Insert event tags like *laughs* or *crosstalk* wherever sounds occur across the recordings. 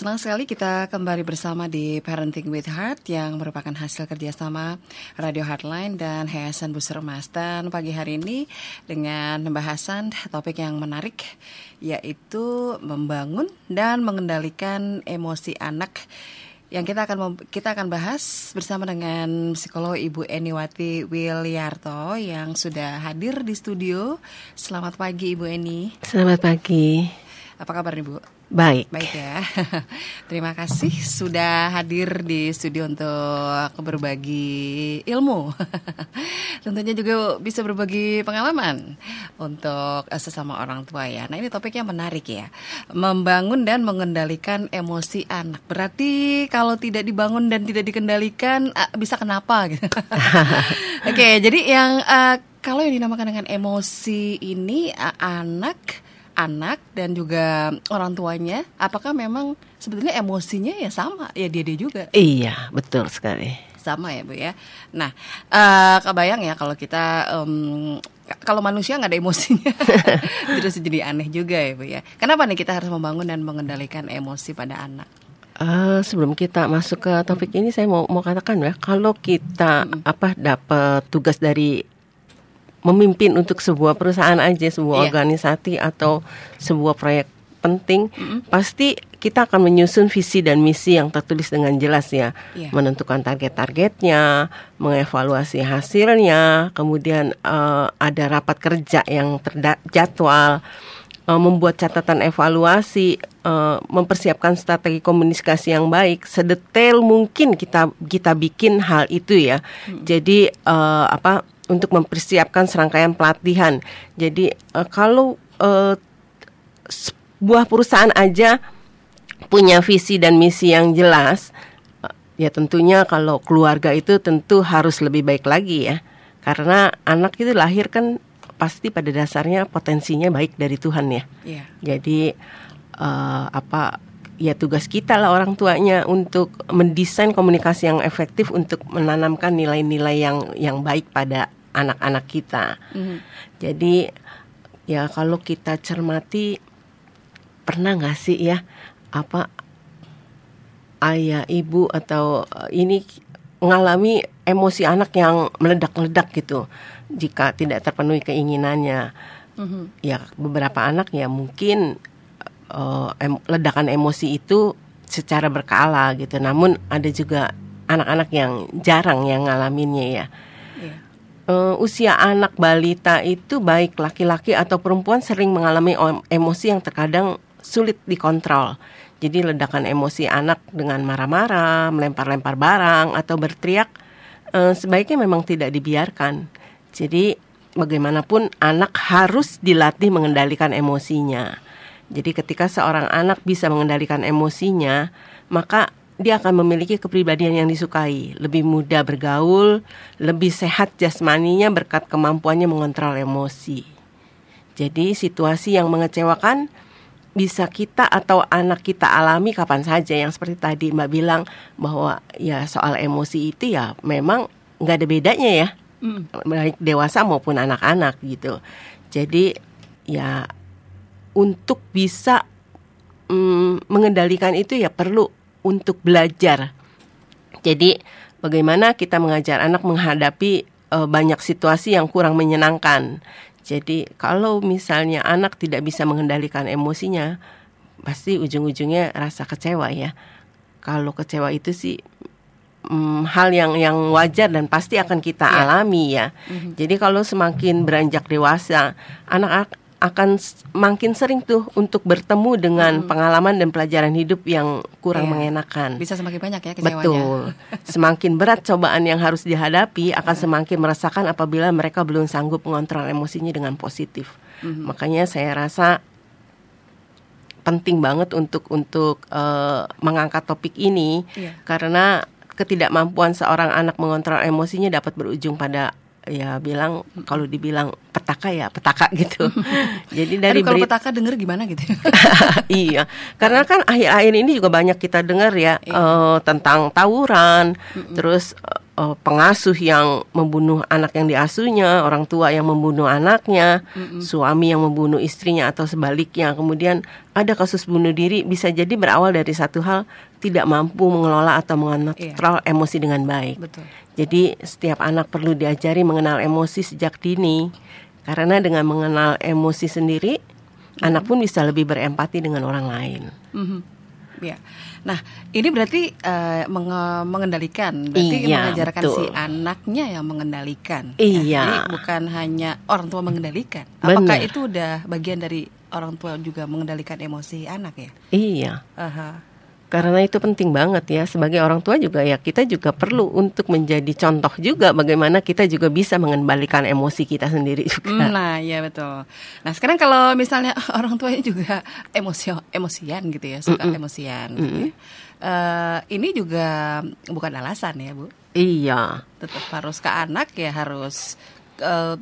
Senang sekali kita kembali bersama di Parenting with Heart yang merupakan hasil kerjasama Radio Heartline dan Yayasan Busur Emas. Dan pagi hari ini dengan pembahasan topik yang menarik yaitu membangun dan mengendalikan emosi anak yang kita akan kita akan bahas bersama dengan psikolog Ibu Eniwati Wilyarto yang sudah hadir di studio. Selamat pagi Ibu Eni. Selamat pagi. Apa kabar nih Bu? Baik. Baik ya. *laughs* Terima kasih sudah hadir di studio untuk berbagi ilmu. *laughs* Tentunya juga bisa berbagi pengalaman untuk eh, sesama orang tua ya. Nah, ini topiknya menarik ya. Membangun dan mengendalikan emosi anak. Berarti kalau tidak dibangun dan tidak dikendalikan eh, bisa kenapa *laughs* gitu. Oke, jadi yang uh, kalau yang dinamakan dengan emosi ini uh, anak anak dan juga orang tuanya, apakah memang sebetulnya emosinya ya sama ya dia dia juga? Iya betul sekali. Sama ya bu ya. Nah uh, kebayang ya kalau kita um, kalau manusia nggak ada emosinya *laughs* terus jadi aneh juga ya bu ya. Kenapa nih kita harus membangun dan mengendalikan emosi pada anak? Uh, sebelum kita masuk ke topik ini saya mau mau katakan ya kalau kita apa dapat tugas dari memimpin untuk sebuah perusahaan aja, sebuah yeah. organisasi atau sebuah proyek penting, mm -hmm. pasti kita akan menyusun visi dan misi yang tertulis dengan jelas ya, yeah. menentukan target-targetnya, mengevaluasi hasilnya, kemudian uh, ada rapat kerja yang terjadwal, uh, membuat catatan evaluasi, uh, mempersiapkan strategi komunikasi yang baik, sedetail mungkin kita kita bikin hal itu ya. Hmm. Jadi uh, apa? Untuk mempersiapkan serangkaian pelatihan. Jadi uh, kalau uh, sebuah perusahaan aja punya visi dan misi yang jelas, uh, ya tentunya kalau keluarga itu tentu harus lebih baik lagi ya. Karena anak itu lahir kan pasti pada dasarnya potensinya baik dari Tuhan ya. Yeah. Jadi uh, apa ya tugas kita lah orang tuanya untuk mendesain komunikasi yang efektif untuk menanamkan nilai-nilai yang yang baik pada anak-anak kita. Mm. Jadi ya kalau kita cermati pernah nggak sih ya apa ayah ibu atau eh, ini mengalami emosi anak yang meledak-ledak gitu jika tidak terpenuhi keinginannya. Mm-hmm. Ya beberapa anak ya mungkin uh, em, ledakan emosi itu secara berkala gitu. Namun ada juga anak-anak yang jarang yang ngalaminnya ya uh, usia anak balita itu baik laki-laki atau perempuan sering mengalami emosi yang terkadang sulit dikontrol. Jadi ledakan emosi anak dengan marah-marah, melempar-lempar barang atau berteriak uh, sebaiknya memang tidak dibiarkan. Jadi bagaimanapun anak harus dilatih mengendalikan emosinya. Jadi ketika seorang anak bisa mengendalikan emosinya, maka dia akan memiliki kepribadian yang disukai, lebih mudah bergaul, lebih sehat jasmaninya berkat kemampuannya mengontrol emosi. Jadi situasi yang mengecewakan bisa kita atau anak kita alami kapan saja yang seperti tadi Mbak bilang bahwa ya soal emosi itu ya memang nggak ada bedanya ya mm. baik dewasa maupun anak-anak gitu. Jadi ya untuk bisa mm, mengendalikan itu ya perlu untuk belajar. Jadi bagaimana kita mengajar anak menghadapi uh, banyak situasi yang kurang menyenangkan. Jadi kalau misalnya anak tidak bisa mengendalikan emosinya, pasti ujung-ujungnya rasa kecewa ya. Kalau kecewa itu sih um, hal yang yang wajar dan pasti akan kita yeah. alami ya. Mm-hmm. Jadi kalau semakin beranjak dewasa, anak akan makin sering tuh untuk bertemu dengan hmm. pengalaman dan pelajaran hidup yang kurang iya. mengenakan. Bisa semakin banyak ya kecewanya. Betul. semakin berat cobaan yang harus dihadapi akan hmm. semakin merasakan apabila mereka belum sanggup mengontrol emosinya dengan positif. Hmm. Makanya saya rasa penting banget untuk untuk uh, mengangkat topik ini yeah. karena ketidakmampuan seorang anak mengontrol emosinya dapat berujung pada ya bilang kalau dibilang petaka ya petaka gitu. *laughs* Jadi dari Aduh, kalau petaka denger gimana gitu. *laughs* iya, karena kan akhir-akhir ini juga banyak kita dengar ya iya. uh, tentang tawuran, mm -mm. terus uh, pengasuh yang membunuh anak yang diasuhnya, orang tua yang membunuh anaknya, Mm-mm. suami yang membunuh istrinya atau sebaliknya. Kemudian ada kasus bunuh diri bisa jadi berawal dari satu hal tidak mampu mengelola atau mengontrol emosi dengan baik. Betul. Jadi setiap anak perlu diajari mengenal emosi sejak dini. Karena dengan mengenal emosi sendiri, anak pun bisa lebih berempati dengan orang lain. Mhm. Ya. Nah, ini berarti eh, menge- mengendalikan, berarti Iya, mengajarkan betul. si anaknya yang mengendalikan. Iya. Ya, Jadi bukan hanya orang tua mengendalikan. Apakah Benar. itu udah bagian dari orang tua juga mengendalikan emosi anak ya? Iya. Aha. Karena itu penting banget ya sebagai orang tua juga ya kita juga perlu untuk menjadi contoh juga bagaimana kita juga bisa mengembalikan emosi kita sendiri juga. Nah, ya betul. Nah, sekarang kalau misalnya *laughs* orang tuanya juga emosi emosian gitu ya, suka emosian. gitu ya. Eh, ini juga bukan alasan ya, Bu. Iya. Tetap harus ke anak ya harus eh,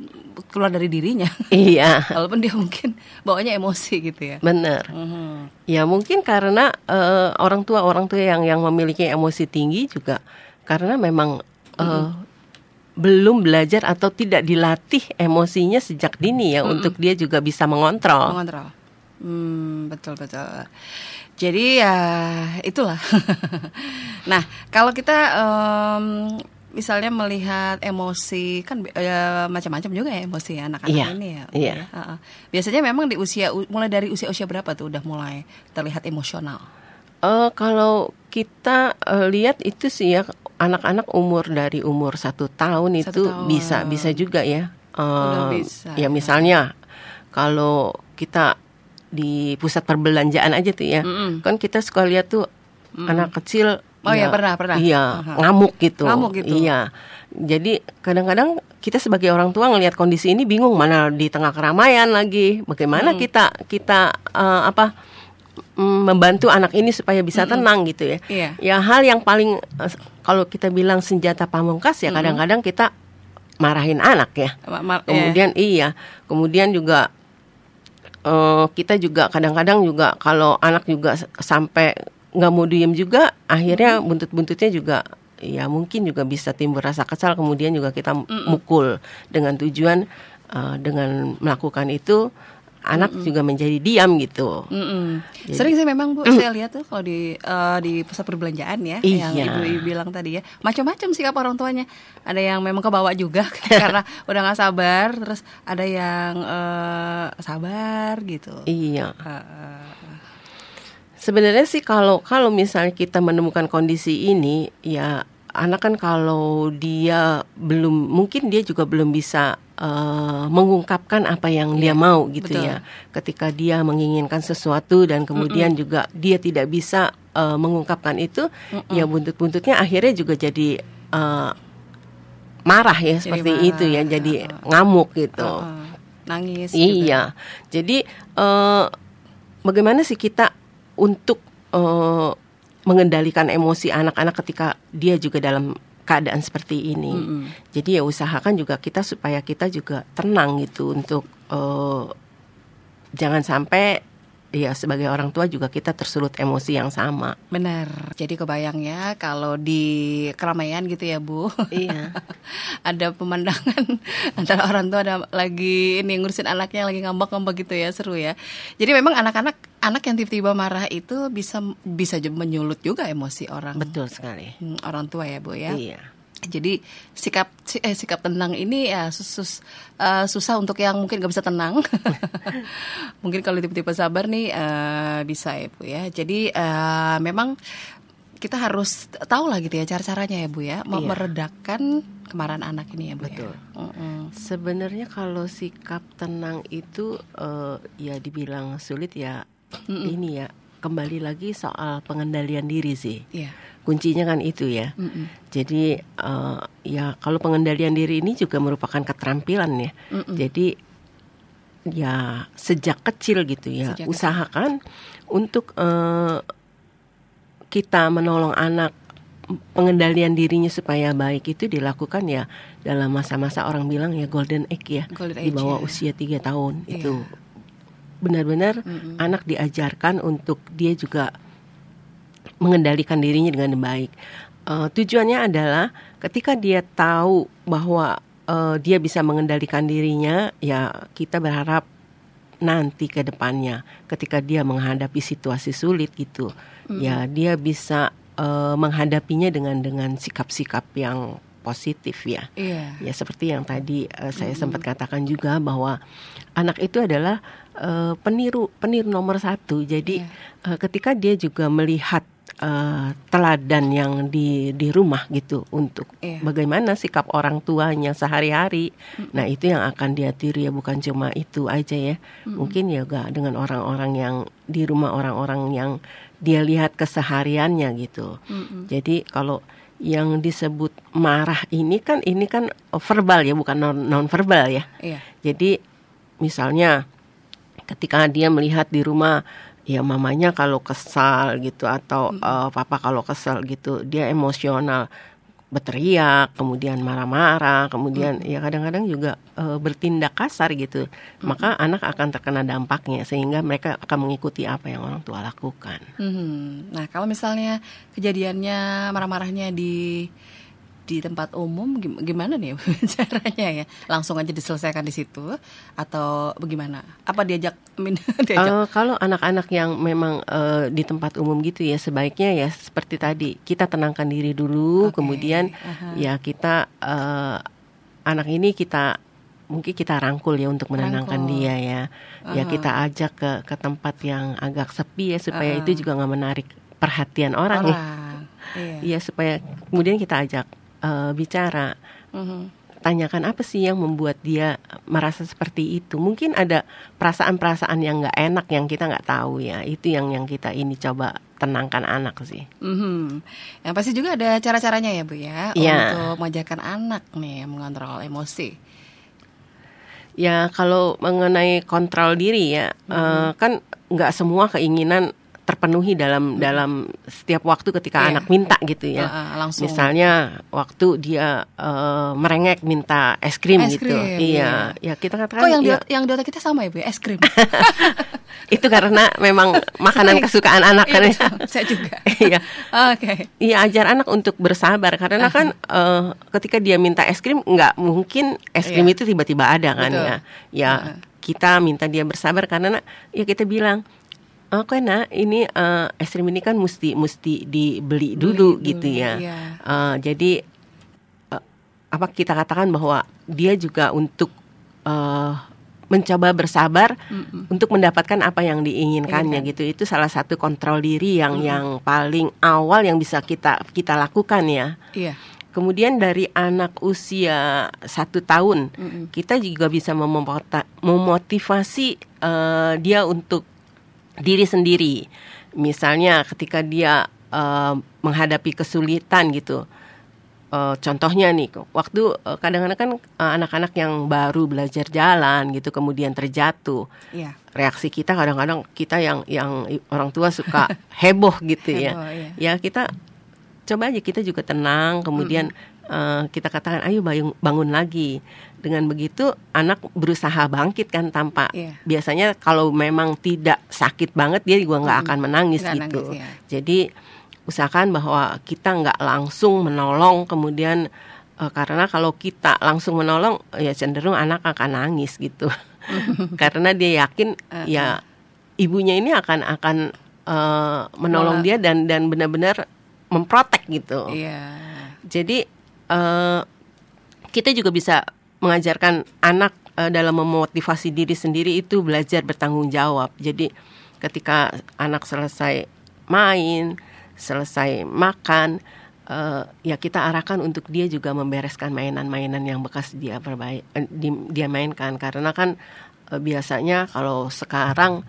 keluar dari dirinya. *laughs* Iya. Walaupun dia mungkin bawanya emosi gitu ya. Benar. Mhm. Ya mungkin karena eh, orang tua orang tua yang yang memiliki emosi tinggi juga karena memang eh, belum belajar atau tidak dilatih emosinya sejak dini ya untuk dia juga bisa mengontrol. Mengontrol. Hmm, betul betul. Jadi ya itulah. *laughs* nah, kalau kita em, misalnya melihat emosi kan ya, macam-macam juga ya emosi anak-anak Iya, ini ya. iya. Ya, uh-uh. Biasanya memang di usia mulai dari usia-usia berapa tuh udah mulai terlihat emosional? Eh, kalau kita eh, lihat itu sih ya anak-anak umur dari umur satu tahun Satu itu tahun. bisa bisa juga ya. Eh, Udah bisa, Ya ya. misalnya kalau kita di pusat perbelanjaan aja tuh ya, Mm-mm. kan kita suka lihat tuh anak kecil. Oh iya, pernah, pernah. Iya Aha. ngamuk gitu. Ngamuk gitu. Iya. Jadi kadang-kadang kita sebagai orang tua ngelihat kondisi ini bingung mana di tengah keramaian lagi, bagaimana kita kita eh, apa mm, membantu anak ini supaya bisa tenang gitu ya. Iya. Ya hal yang paling eh, kalau kita bilang senjata pamungkas ya kadang-kadang kita marahin anak ya. Ma- ma- ya. Kemudian iya, kemudian juga eh, kita juga kadang-kadang juga kalau anak juga sampai nggak mau diem juga, akhirnya buntut-buntutnya juga ya mungkin juga bisa timbul rasa kesal. Kemudian juga kita mukul dengan tujuan eh, dengan melakukan itu anak juga menjadi diam gitu. Mm-mm. Sering sih memang bu, saya lihat tuh kalau di eh, di pusat perbelanjaan ya, yang Iya. ibu bilang tadi ya, macam-macam sikap orang tuanya. Ada yang memang kebawa juga *laughs* karena udah nggak sabar, terus ada yang eh, sabar gitu. Iya. Heeh. Sebenarnya sih kalau kalau misalnya kita menemukan kondisi ini ya anak kan kalau dia belum mungkin dia juga belum bisa eh, mengungkapkan apa yang dia mau gitu betul. ya. Ketika dia menginginkan sesuatu dan kemudian juga dia tidak bisa eh, mengungkapkan itu ya buntut-buntutnya akhirnya juga jadi eh, marah ya seperti marah, itu ya jadi ngamuk gitu. Heeh. Nangis. gitu. Iya. Jadi eh, bagaimana sih kita untuk eh, mengendalikan emosi anak-anak ketika dia juga dalam keadaan seperti ini. Mm-mm. Jadi ya usahakan juga kita supaya kita juga tenang gitu untuk eh, jangan sampai ya sebagai orang tua juga kita tersulut emosi yang sama. Benar. Jadi kebayang ya kalau di keramaian gitu ya bu. Iya. *laughs* ada pemandangan *laughs* antara orang tua ada lagi ini ngurusin anaknya lagi ngambek-ngambek gitu ya seru ya. Jadi memang anak-anak anak yang tiba-tiba marah itu bisa bisa menyulut juga emosi orang Betul sekali. Hmm, orang tua ya bu ya. Iya. Jadi sikap si- eh, sikap tenang ini ya sus, eh, susah untuk yang mungkin gak bisa tenang. *laughs* mungkin kalau tiba-tiba sabar nih eh, bisa ya bu ya. Jadi eh, memang kita harus tahu lah gitu ya cara-caranya ya bu ya, me- Iya. meredakan kemarahan anak ini ya bu. Betul. Ya. Mm-mm. Sebenarnya kalau sikap tenang itu eh, ya dibilang sulit ya ini ya kembali lagi soal pengendalian diri sih. Iya. Kuncinya kan itu ya. Mm-mm. Jadi eh, ya kalau pengendalian diri ini juga merupakan keterampilan ya. Mm-mm. Jadi ya sejak kecil gitu ya Sejak kecil. usahakan untuk eh, kita menolong anak pengendalian dirinya supaya baik itu dilakukan ya dalam masa-masa orang bilang ya golden age ya Golden di age, bawah ya. usia tiga tahun Iya. itu benar-benar Mm-mm. anak diajarkan untuk dia juga mengendalikan dirinya dengan baik. uh, tujuannya adalah ketika dia tahu bahwa uh, dia bisa mengendalikan dirinya, ya kita berharap nanti ke depannya ketika dia menghadapi situasi sulit gitu, mm. ya dia bisa uh, menghadapinya dengan dengan sikap-sikap yang positif ya. Yeah. Ya seperti yang tadi uh, saya mm sempat katakan juga bahwa anak itu adalah uh, peniru peniru nomor satu. Jadi yeah. uh, ketika dia juga melihat uh, teladan yang di di rumah gitu untuk yeah. bagaimana sikap orang tuanya sehari-hari. Mm-hmm. Nah, itu yang akan dia tiru ya bukan cuma itu aja ya. Mm-hmm. Mungkin ya gak dengan orang-orang yang di rumah orang-orang yang dia lihat kesehariannya gitu. Mm-hmm. Jadi kalau yang disebut marah ini kan ini kan verbal ya bukan non non verbal ya. Yeah. Jadi misalnya ketika dia melihat di rumah ya mamanya kalau kesal gitu atau hmm. uh, papa kalau kesal gitu dia emosional berteriak kemudian marah-marah kemudian hmm. ya kadang-kadang juga uh, bertindak kasar gitu hmm. maka anak akan terkena dampaknya sehingga mereka akan mengikuti apa yang orang tua lakukan. Hmm. Nah kalau misalnya kejadiannya marah-marahnya di di tempat umum gimana nih *laughs* caranya ya? Langsung aja diselesaikan di situ atau bagaimana? Apa diajak? *laughs* diajak? Uh, kalau anak-anak yang memang uh, di tempat umum gitu ya sebaiknya ya seperti tadi kita tenangkan diri dulu, okay. kemudian uh-huh. ya kita uh, anak ini kita mungkin kita rangkul ya untuk menenangkan rangkul. dia ya. Uh-huh. Ya kita ajak ke ke tempat yang agak sepi ya supaya uh-huh. itu juga nggak menarik perhatian orang, ya. orang. ya. Iya. Ya supaya kemudian kita ajak uh, bicara. Mm-hmm. Tanyakan apa sih yang membuat dia merasa seperti itu? Mungkin ada perasaan-perasaan yang nggak enak yang kita nggak tahu ya. Itu yang yang kita ini coba tenangkan anak sih. Mm-hmm. Yang pasti juga ada cara-caranya ya bu ya yeah. untuk mengajarkan anak nih mengontrol emosi. Ya kalau mengenai kontrol diri ya, mm-hmm. uh, kan nggak semua keinginan terpenuhi dalam hmm. dalam setiap waktu ketika yeah. anak minta gitu ya. Uh, langsung. Misalnya waktu dia uh, merengek minta es krim es gitu. Krim, iya, ya kita katakan Kok yang ya, di, yang di otak kita sama ya, Bu, ya? es krim. *laughs* itu karena memang *laughs* makanan kesukaan anak kan ya. Saya juga. *laughs* Iya. Oke. Okay. Iya, ajar anak untuk bersabar karena kan uh, ketika dia minta es krim nggak mungkin es krim yeah. itu tiba-tiba ada kan Betul. ya. Ya, uh. kita minta dia bersabar karena ya kita bilang Oke nak, ini uh, es krim ini kan mesti mesti dibeli dulu Beli gitu ya. Iya. Uh, jadi uh, apa kita katakan bahwa dia juga untuk uh, mencoba bersabar mm -mm. untuk mendapatkan apa yang diinginkannya iya, gitu. Itu salah satu kontrol diri yang mm -mm. yang paling awal yang bisa kita kita lakukan ya. Iya. Kemudian dari anak usia satu tahun, mm -mm. kita juga bisa memotivasi uh, dia untuk diri sendiri. Misalnya ketika dia uh, menghadapi kesulitan gitu. Uh, contohnya nih, waktu uh, kadang-kadang kan anak-anak yang baru belajar jalan gitu, kemudian terjatuh, yeah. reaksi kita kadang-kadang kita yang yang orang tua suka *laughs* heboh gitu ya, heboh, ya. Yeah. Ya kita coba aja kita juga tenang, kemudian mm uh, kita katakan ayo bangun, bangun lagi. Dengan begitu anak berusaha bangkit kan tanpa yeah. biasanya kalau memang tidak sakit banget dia juga nggak akan menangis gitu. Nangis, yeah. Jadi usahakan bahwa kita nggak langsung menolong kemudian uh, karena kalau kita langsung menolong ya cenderung anak akan nangis gitu. *laughs* karena dia yakin uh, ya ibunya ini akan akan uh, menolong dia dan dan benar-benar memprotek gitu. Yeah. Jadi uh, kita juga bisa mengajarkan anak uh, dalam memotivasi diri sendiri itu belajar bertanggung jawab. Jadi ketika anak selesai main, selesai makan, uh, ya kita arahkan untuk dia juga membereskan mainan-mainan yang bekas dia perbaik, uh, dia mainkan karena kan uh, biasanya kalau sekarang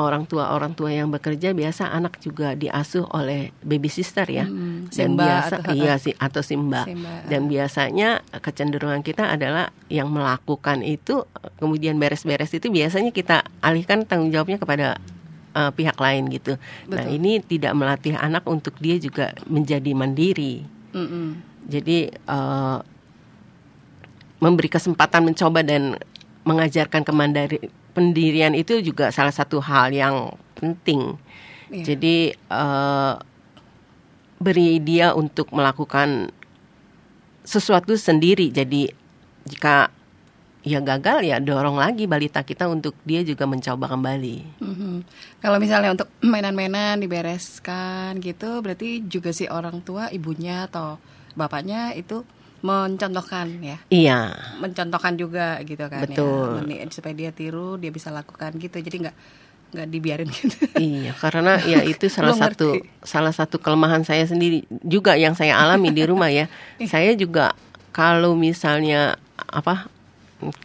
orang tua orang tua yang bekerja biasa anak juga diasuh oleh baby sister ya hmm, dan biasa atau, iya sih atau simba. simba dan biasanya kecenderungan kita adalah yang melakukan itu kemudian beres-beres itu biasanya kita alihkan tanggung jawabnya kepada uh, pihak lain gitu nah, Betul. nah ini tidak melatih anak untuk dia juga menjadi mandiri mm -mm. jadi uh, memberi kesempatan mencoba dan mengajarkan kemandiri pendirian itu juga salah satu hal yang penting. Yeah. Jadi uh, beri dia untuk melakukan sesuatu sendiri. Jadi jika ya gagal ya dorong lagi balita kita untuk dia juga mencoba kembali. Mhm. Kalau misalnya untuk *clears throat* mainan-mainan dibereskan gitu, berarti juga si orang tua, ibunya atau bapaknya itu mencontohkan ya, Iya, mencontohkan juga gitu kan Betul. ya, supaya dia tiru, dia bisa lakukan gitu. Jadi nggak nggak dibiarin *laughs* gitu. iya karena ya itu *laughs* salah satu salah satu kelemahan saya sendiri juga yang saya alami di rumah ya. Saya juga kalau misalnya apa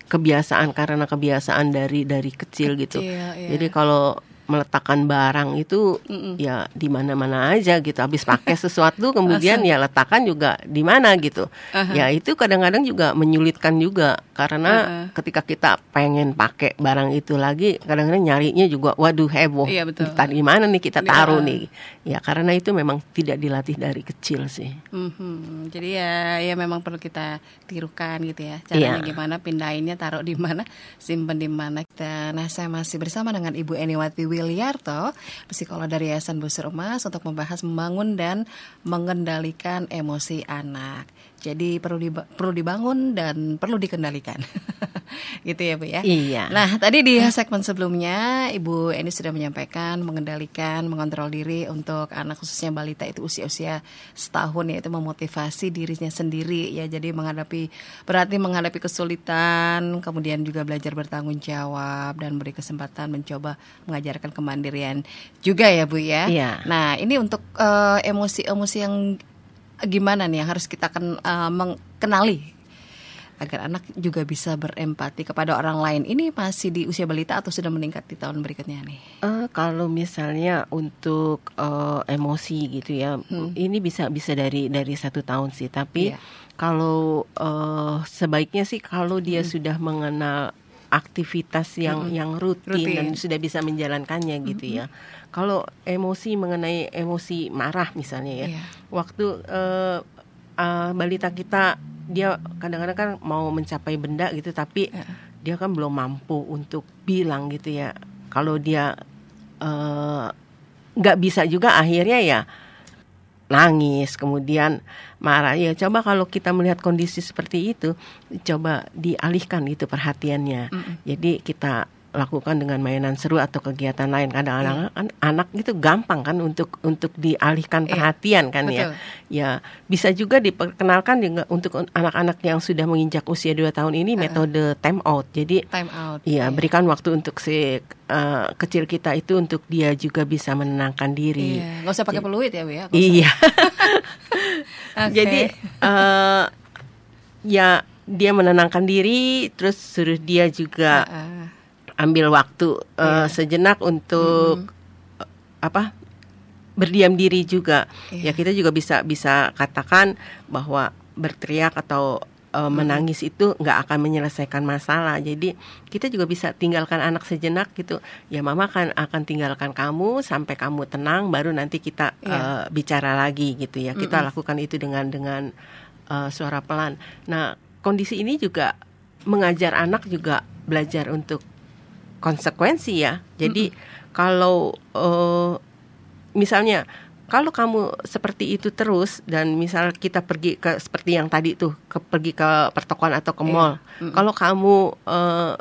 kebiasaan karena kebiasaan dari dari kecil gitu. Kecil, iya. Jadi kalau meletakkan barang itu Mm-mm. ya di mana-mana aja gitu. Habis pakai *laughs* sesuatu kemudian ya letakkan juga di mana gitu. Aha. Ya itu kadang-kadang juga menyulitkan juga karena Aha. ketika kita pengen pakai barang itu lagi kadang-kadang nyarinya juga waduh heboh. Iya, betul. Tadi mana nih kita taruh ah. nih. Ya karena itu memang tidak dilatih dari kecil sih. Mhm. Jadi ya ya memang perlu kita tirukan gitu ya. Caranya Iya. gimana pindahinnya taruh di mana, simpen di mana. Kita nah saya masih bersama dengan Ibu Eniwati Wilyarto, psikolog dari Yayasan Busur Emas untuk membahas membangun dan mengendalikan emosi anak. Jadi perlu diba- perlu dibangun dan perlu dikendalikan. *laughs* gitu ya, Bu ya. Iya. Nah, tadi di segmen sebelumnya Ibu Eni sudah menyampaikan mengendalikan, mengontrol diri untuk anak khususnya balita itu usia-usia setahun yaitu memotivasi dirinya sendiri ya. Jadi menghadapi berarti menghadapi kesulitan, kemudian juga belajar bertanggung jawab dan beri kesempatan mencoba mengajarkan kemandirian juga ya, Bu ya. Iya. Nah, ini untuk eh, emosi-emosi yang gimana nih yang harus kita ken, eh, mengenali agar anak juga bisa berempati kepada orang lain. Ini masih di usia balita atau sudah meningkat di tahun berikutnya nih? Eh, kalau misalnya untuk eh, emosi gitu ya, ini bisa bisa dari dari satu tahun sih. Tapi Iya. kalau eh, sebaiknya sih kalau dia sudah mengenal aktivitas yang yang rutin, Rutin. dan sudah bisa menjalankannya gitu ya. Kalau emosi mengenai emosi marah misalnya ya, Iya. waktu eh, eh, balita kita dia kadang-kadang kan mau mencapai benda gitu, tapi Iya. dia kan belum mampu untuk bilang gitu ya kalau dia eh, nggak bisa juga akhirnya ya nangis kemudian marah. Ya coba kalau kita melihat kondisi seperti itu coba dialihkan itu perhatiannya. Jadi kita lakukan dengan mainan seru atau kegiatan lain kadang-kadang kan anak itu gampang kan untuk untuk dialihkan Iya, perhatian kan ya betul. ya bisa juga diperkenalkan juga untuk anak-anak yang sudah menginjak usia 2 tahun ini metode time out jadi Time out. Iya, berikan waktu untuk si uh, kecil kita itu untuk dia juga bisa menenangkan diri. Iya, nggak usah pakai peluit ya, Bu ya. Iya. *laughs* *laughs* Jadi eh, ya dia menenangkan diri, terus suruh dia juga Ah, ambil waktu eh, sejenak untuk eh, apa? berdiam diri juga. Iya. Ya kita juga bisa bisa katakan bahwa berteriak atau eh, menangis itu nggak akan menyelesaikan masalah. Jadi kita juga bisa tinggalkan anak sejenak gitu. Ya mama kan akan tinggalkan kamu sampai kamu tenang, baru nanti kita Iya. eh, bicara lagi gitu ya. Kita lakukan itu dengan dengan eh, suara pelan. Nah kondisi ini juga mengajar anak juga belajar untuk konsekuensi ya. Jadi kalau eh, misalnya kalau kamu seperti itu terus dan misal kita pergi ke seperti yang tadi tuh ke pergi ke pertokoan atau ke mall, kalau kamu eh,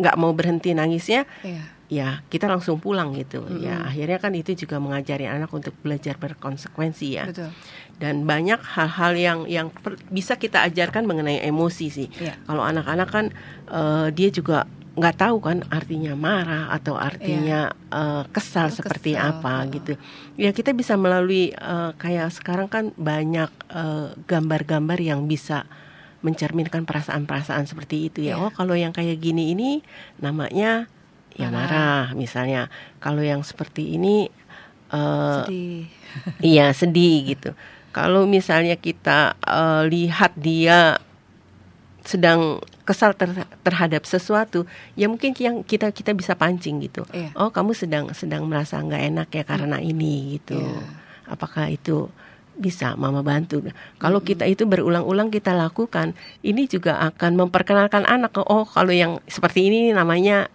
nggak mau berhenti nangisnya, Iya. ya kita langsung pulang gitu. Ya akhirnya kan itu juga mengajari anak untuk belajar berkonsekuensi ya. Betul. Dan banyak hal-hal yang yang per- bisa kita ajarkan mengenai emosi sih. Iya. Kalau anak-anak kan eh, dia juga nggak tahu kan artinya marah atau artinya eh, kesal Oh, seperti kesal, apa heeh. gitu. Ya kita bisa melalui eh, kayak sekarang kan banyak eh, gambar-gambar yang bisa mencerminkan perasaan-perasaan seperti itu ya. Iya. Oh kalau yang kayak gini ini namanya ya marah misalnya. Kalau yang seperti ini eh, Sedih. *laughs* Iya sedih gitu. Kalau misalnya kita eh, lihat dia sedang kesal ter- terhadap sesuatu, ya mungkin yang kita kita bisa pancing gitu. Iya. Oh kamu sedang sedang merasa nggak enak ya karena ini gitu. Iya. Apakah itu bisa mama bantu? Kalau kita itu berulang-ulang kita lakukan, ini juga akan memperkenalkan anak oh kalau yang seperti ini namanya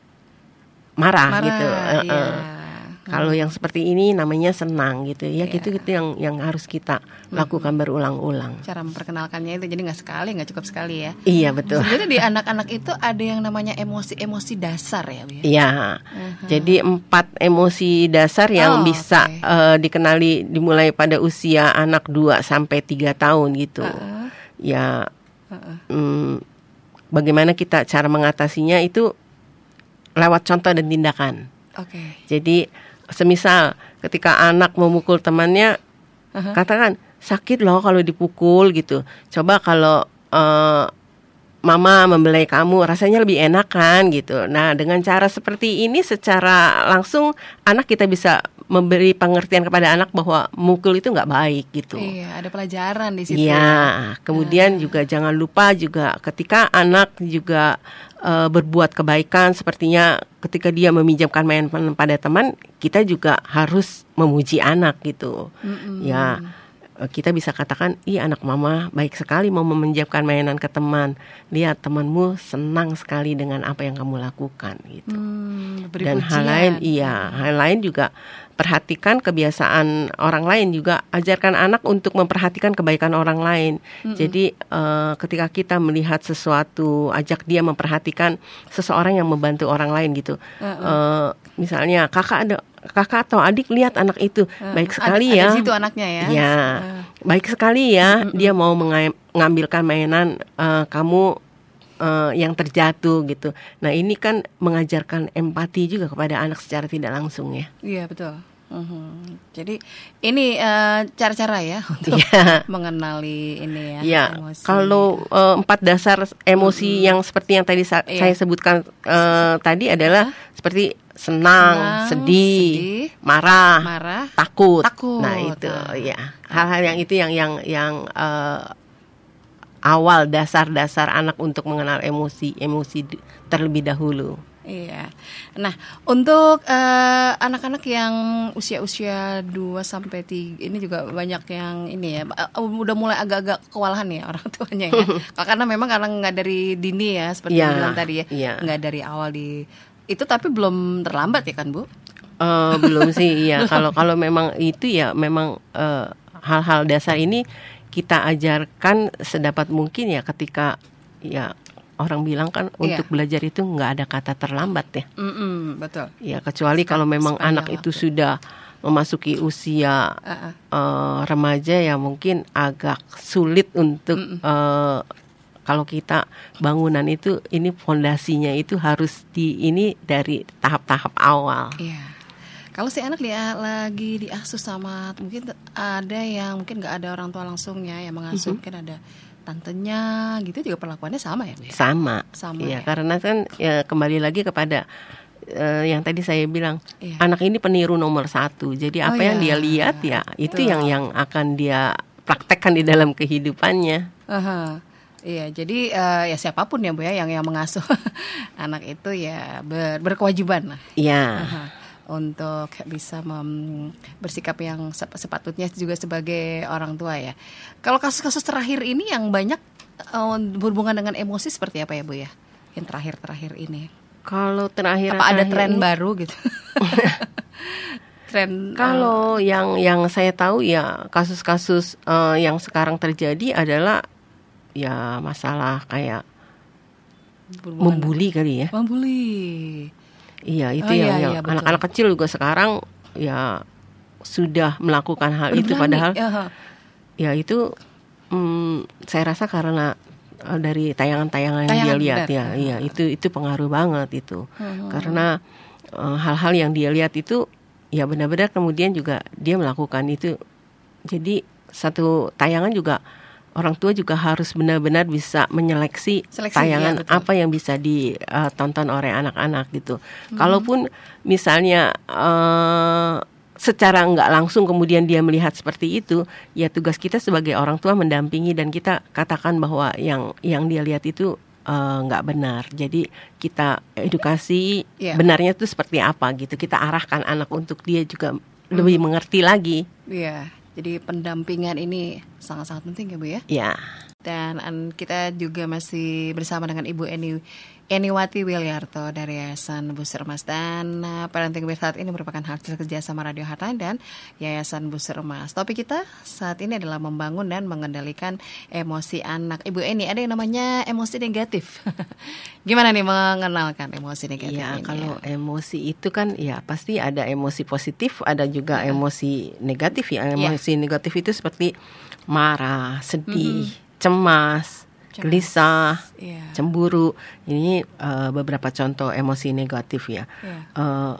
marah, Marah, gitu. iya. Heeh. Kalau yang seperti ini namanya senang gitu ya. Gitu gitu yang yang harus kita lakukan berulang-ulang. Cara memperkenalkannya itu jadi nggak sekali, nggak cukup sekali ya. Iya betul. Sebenarnya di anak-anak itu ada yang namanya emosi-emosi dasar ya, Bu ya. Iya. Jadi empat emosi dasar yang Oh, bisa oke. eh, dikenali dimulai pada usia anak 2 sampai 3 tahun gitu. Heeh. Ya Heeh. mm, bagaimana kita cara mengatasinya itu lewat contoh dan tindakan. Oke. Jadi semisal ketika anak memukul temannya Aha. katakan sakit loh kalau dipukul gitu. Coba kalau eh, mama membelai kamu rasanya lebih enak kan gitu. Nah, dengan cara seperti ini secara langsung anak kita bisa memberi pengertian kepada anak bahwa mukul itu nggak baik gitu. Iya, ada pelajaran di situ. Iya, kemudian juga jangan lupa juga ketika anak juga eh, berbuat kebaikan sepertinya ketika dia meminjamkan mainan pada teman, kita juga harus memuji anak gitu. Mm-mm. Ya, eh, kita bisa katakan, "Ih, anak mama baik sekali mau meminjamkan mainan ke teman. Lihat temanmu senang sekali dengan apa yang kamu lakukan." gitu. Hmm, beri Dan hal lain iya, hal lain juga perhatikan kebiasaan orang lain juga ajarkan anak untuk memperhatikan kebaikan orang lain. Jadi eh, ketika kita melihat sesuatu, ajak dia memperhatikan seseorang yang membantu orang lain gitu. Eh, misalnya kakak ada kakak atau adik lihat anak itu baik Ada- sekali ada ya. di situ anaknya ya. Ya, baik sekali ya. Dia mau menga- mengambilkan mainan eh, kamu eh, yang terjatuh gitu. Nah ini kan mengajarkan empati juga kepada anak secara tidak langsung ya. Iya betul. Mhm. Jadi ini eh, cara-cara ya *laughs* untuk Iya. mengenali ini ya. Ya, emosi. kalau eh, empat dasar emosi yang seperti yang tadi sa- Iya. saya sebutkan eh, tadi adalah seperti senang, Senang, sedih, sedih, marah, marah, takut. Takut. Nah itu Ah. ya hal-hal yang itu yang yang yang eh, awal dasar-dasar anak untuk mengenal emosi emosi terlebih dahulu. Iya. Nah, untuk eh, anak-anak yang usia-usia 2 sampai 3 ini juga banyak yang ini ya eh, udah mulai agak-agak kewalahan ya orang tuanya ya. *laughs* karena memang karena nggak dari dini ya seperti Iya, bilang tadi ya. iya. Nggak dari awal di itu tapi belum terlambat ya kan, Bu? Eh, belum sih ya *laughs* kalau kalau memang itu ya memang eh, hal-hal dasar ini kita ajarkan sedapat mungkin ya ketika ya orang bilang kan Iya. untuk belajar itu nggak ada kata terlambat ya Mm-mm, betul. ya kecuali kalau memang anak itu sudah memasuki usia Ah, ah. eh, remaja ya mungkin agak sulit untuk eh, kalau kita bangunan itu ini fondasinya itu harus di ini dari tahap-tahap awal Iya. Kalau si anak dia lagi diasuh sama mungkin ada yang mungkin nggak ada orang tua langsungnya yang mengasuh Mhm. mungkin ada tantenya gitu juga perlakuannya sama ya sama Sama ya ya. karena kan ya kembali lagi kepada eh, yang tadi saya bilang Iya. anak ini peniru nomor satu jadi Oh, apa yang dia iya. lihat ya itu Betul. yang yang akan dia praktekkan di dalam kehidupannya Aha. Iya, jadi eh, ya siapa pun ya Bu ya yang yang mengasuh *laughs* anak itu ya ber- berkewajiban lah ya Aha. Untuk bisa bersikap yang sep- sepatutnya juga sebagai orang tua ya. Kalau kasus-kasus terakhir ini yang banyak eh, berhubungan dengan emosi seperti apa ya Bu ya? Yang terakhir-terakhir ini. kalau terakhir Apa ada tren ini- baru gitu? *laughs* tren Kalau yang yang saya tahu ya kasus-kasus eh, yang sekarang terjadi adalah ya masalah kayak membuli kali ya. membuli. Iya itu Oh, yang, iya, yang iya, anak-anak kecil juga sekarang ya sudah melakukan hal itu Berani. padahal Aha. ya itu mm, saya rasa karena eh, dari tayangan-tayangan yang dia lihat benar. ya, iya itu itu pengaruh banget itu Mhm. karena eh, hal-hal yang dia lihat itu ya benar-benar kemudian juga dia melakukan itu jadi satu tayangan juga orang tua juga harus benar-benar bisa menyeleksi Seleksi, tayangan betul. apa yang bisa ditonton oleh anak-anak gitu. Kalaupun misalnya eh, secara nggak langsung kemudian dia melihat seperti itu ya tugas kita sebagai orang tua mendampingi dan kita katakan bahwa yang yang dia lihat itu eh, nggak benar. Jadi kita edukasi Iya. benarnya itu seperti apa gitu. Kita arahkan anak untuk dia juga lebih mengerti lagi. Iya, jadi pendampingan ini sangat-sangat penting ya Bu ya. ya dan kita juga masih bersama dengan Ibu Eni Eniwati Wilyarto dari Yayasan Busur Emas dan uh, Parenting with Heart ini merupakan hasil kerjasama Radio Harta dan Yayasan Busur Emas. Topik kita saat ini adalah membangun dan mengendalikan emosi anak. Ibu Eni, ada yang namanya emosi negatif. *laughs* Gimana nih mengenalkan emosi negatif ya, ini? kalau emosi itu kan ya pasti ada emosi positif, ada juga Ya. emosi negatif ya. Ya. Emosi negatif itu seperti marah, sedih, Mm-hmm. Cemas, Cemas. gelisah, Iya. cemburu. Ini eh, beberapa contoh emosi negatif ya. Iya. Eh,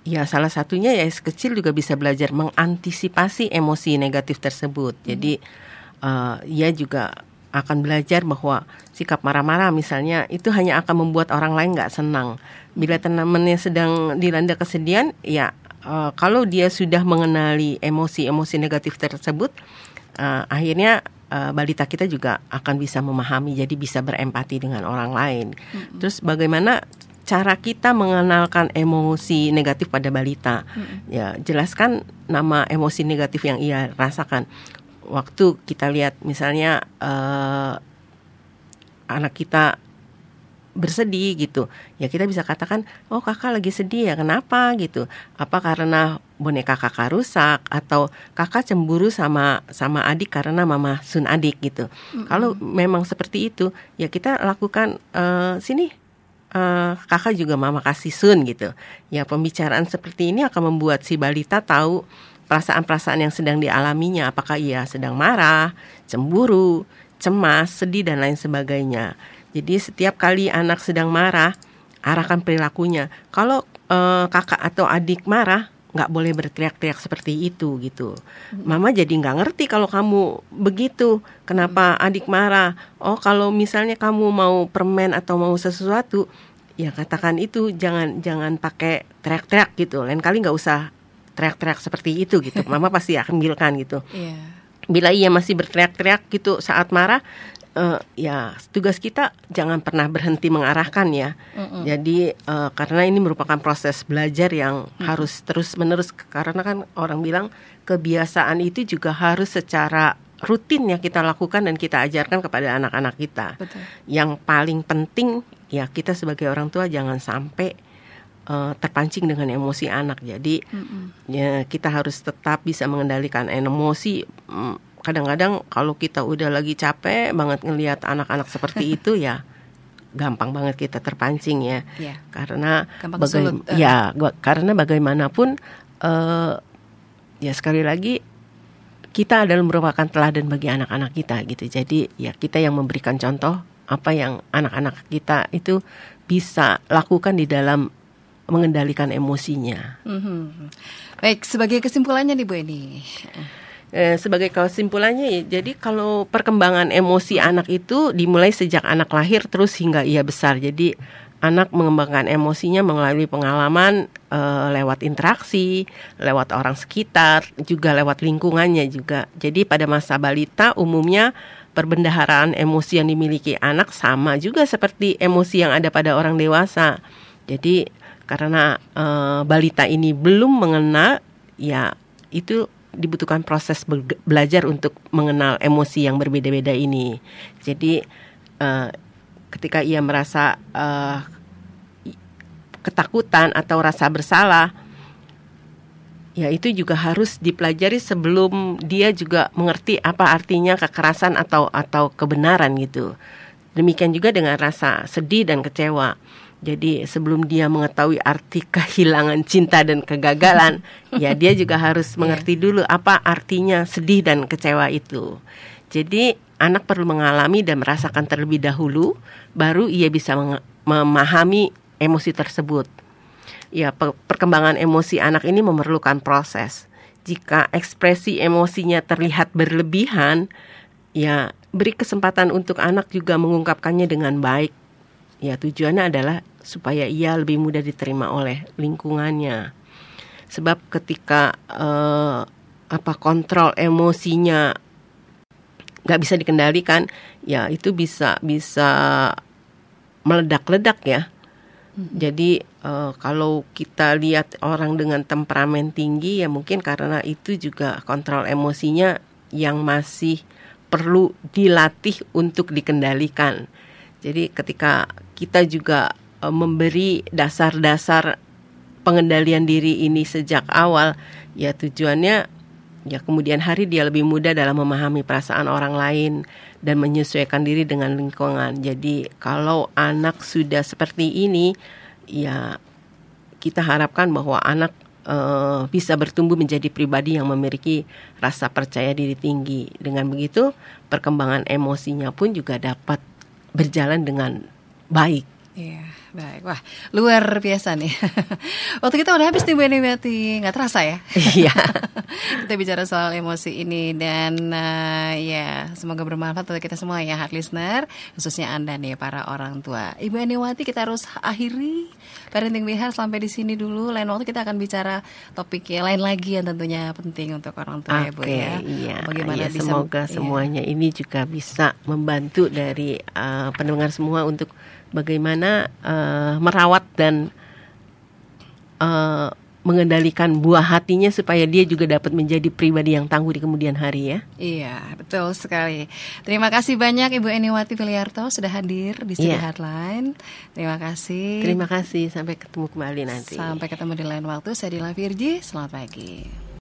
ya salah satunya ya kecil juga bisa belajar mengantisipasi emosi negatif tersebut. Jadi eh, ia juga akan belajar bahwa sikap marah-marah misalnya itu hanya akan membuat orang lain nggak senang. Bila temannya sedang dilanda kesedihan, ya eh, kalau dia sudah mengenali emosi-emosi negatif tersebut, eh, akhirnya eh, balita kita juga akan bisa memahami, jadi bisa berempati dengan orang lain. Terus bagaimana cara kita mengenalkan emosi negatif pada balita? Ya, jelaskan nama emosi negatif yang ia rasakan. Waktu kita lihat misalnya eh, anak kita bersedih gitu. Ya kita bisa katakan oh kakak lagi sedih ya kenapa? gitu. Apa karena boneka kakak rusak atau kakak cemburu sama sama adik karena mama sun adik gitu. Kalau memang seperti itu ya kita lakukan eh, sini eh, kakak juga mama kasih sun gitu. Ya pembicaraan seperti ini akan membuat si balita tahu perasaan-perasaan yang sedang dialaminya. Apakah ia sedang marah cemburu cemas sedih dan lain sebagainya jadi setiap kali anak sedang marah, arahkan perilakunya. Kalau eh, kakak atau adik marah, nggak boleh berteriak-teriak seperti itu gitu. Mama jadi nggak ngerti kalau kamu begitu. Kenapa adik marah? Oh kalau misalnya kamu mau permen atau mau sesuatu, ya katakan itu jangan jangan pakai teriak-teriak gitu. Lain kali nggak usah teriak-teriak seperti itu gitu. *laughs* Mama pasti akan bilkan gitu Iya. bila ia masih berteriak-teriak gitu saat marah eh, ya tugas kita jangan pernah berhenti mengarahkan ya Mm-mm. jadi eh, karena ini merupakan proses belajar yang harus terus menerus karena kan orang bilang kebiasaan itu juga harus secara rutin ya kita lakukan dan kita ajarkan kepada anak-anak kita Betul. yang paling penting ya kita sebagai orang tua jangan sampai eh, terpancing dengan emosi anak jadi Mm-mm. ya kita harus tetap bisa mengendalikan emosi Mm, kadang-kadang kalau kita udah lagi capek banget ngelihat anak-anak seperti *laughs* itu ya gampang banget kita terpancing ya Iya. karena Gampang bagai- sulut, eh. ya gua- karena bagaimanapun eh, ya sekali lagi kita adalah merupakan teladan bagi anak-anak kita gitu jadi ya kita yang memberikan contoh apa yang anak-anak kita itu bisa lakukan di dalam mengendalikan emosinya Mhm. Baik, sebagai kesimpulannya nih Bu Eni. Eh, sebagai kesimpulannya ya, jadi kalau perkembangan emosi anak itu dimulai sejak anak lahir terus hingga ia besar. Jadi anak mengembangkan emosinya melalui pengalaman eh, lewat interaksi, lewat orang sekitar, juga lewat lingkungannya juga. Jadi pada masa balita umumnya perbendaharaan emosi yang dimiliki anak sama juga seperti emosi yang ada pada orang dewasa. Jadi karena eh, balita ini belum mengenal ya itu dibutuhkan proses be- belajar untuk mengenal emosi yang berbeda-beda ini. Jadi eh, ketika ia merasa i- ketakutan atau rasa bersalah, ya itu juga harus dipelajari sebelum dia juga mengerti apa artinya kekerasan atau atau kebenaran gitu. Demikian juga dengan rasa sedih dan kecewa. Jadi sebelum dia mengetahui arti kehilangan cinta dan kegagalan, ya dia juga harus *laughs* mengerti dulu apa artinya sedih dan kecewa itu. Jadi anak perlu mengalami dan merasakan terlebih dahulu, baru ia bisa memahami emosi tersebut. Ya, pe- perkembangan emosi anak ini memerlukan proses. Jika ekspresi emosinya terlihat berlebihan, ya beri kesempatan untuk anak juga mengungkapkannya dengan baik. Ya, tujuannya adalah supaya ia lebih mudah diterima oleh lingkungannya. Sebab ketika eh, apa kontrol emosinya nggak bisa dikendalikan, ya itu bisa bisa meledak-ledak ya. Jadi eh, kalau kita lihat orang dengan temperamen tinggi ya mungkin karena itu juga kontrol emosinya yang masih perlu dilatih untuk dikendalikan. Jadi ketika kita juga uh, memberi dasar-dasar pengendalian diri ini sejak awal, ya tujuannya ya kemudian hari dia lebih mudah dalam memahami perasaan orang lain dan menyesuaikan diri dengan lingkungan. Jadi kalau anak sudah seperti ini, ya kita harapkan bahwa anak uh, bisa bertumbuh menjadi pribadi yang memiliki rasa percaya diri tinggi. Dengan begitu, perkembangan emosinya pun juga dapat berjalan dengan baik. Iya, baik. Wah, luar biasa nih. *laughs* Waktu kita udah habis nih Bu Eniwati, nggak terasa ya? Iya. *laughs* kita bicara soal emosi ini dan uh, ya semoga bermanfaat untuk kita semua ya hard listener, khususnya anda nih para orang tua. Ibu Eniwati kita harus akhiri parenting bihar sampai di sini dulu. Lain waktu kita akan bicara topik yang lain lagi yang tentunya penting untuk orang tua okay, ya Bu ya. Iya. Bagaimana ya, bisa semoga iya. semuanya ini juga bisa membantu dari uh, pendengar semua untuk bagaimana uh, merawat dan uh, mengendalikan buah hatinya supaya dia juga dapat menjadi pribadi yang tangguh di kemudian hari ya. Iya, betul sekali. Terima kasih banyak Ibu Eniwati Filiarto sudah hadir di Studio Iya. Headline. Terima kasih. Terima kasih sampai ketemu kembali nanti. Sampai ketemu di lain waktu. Saya Dila Virji. Selamat pagi.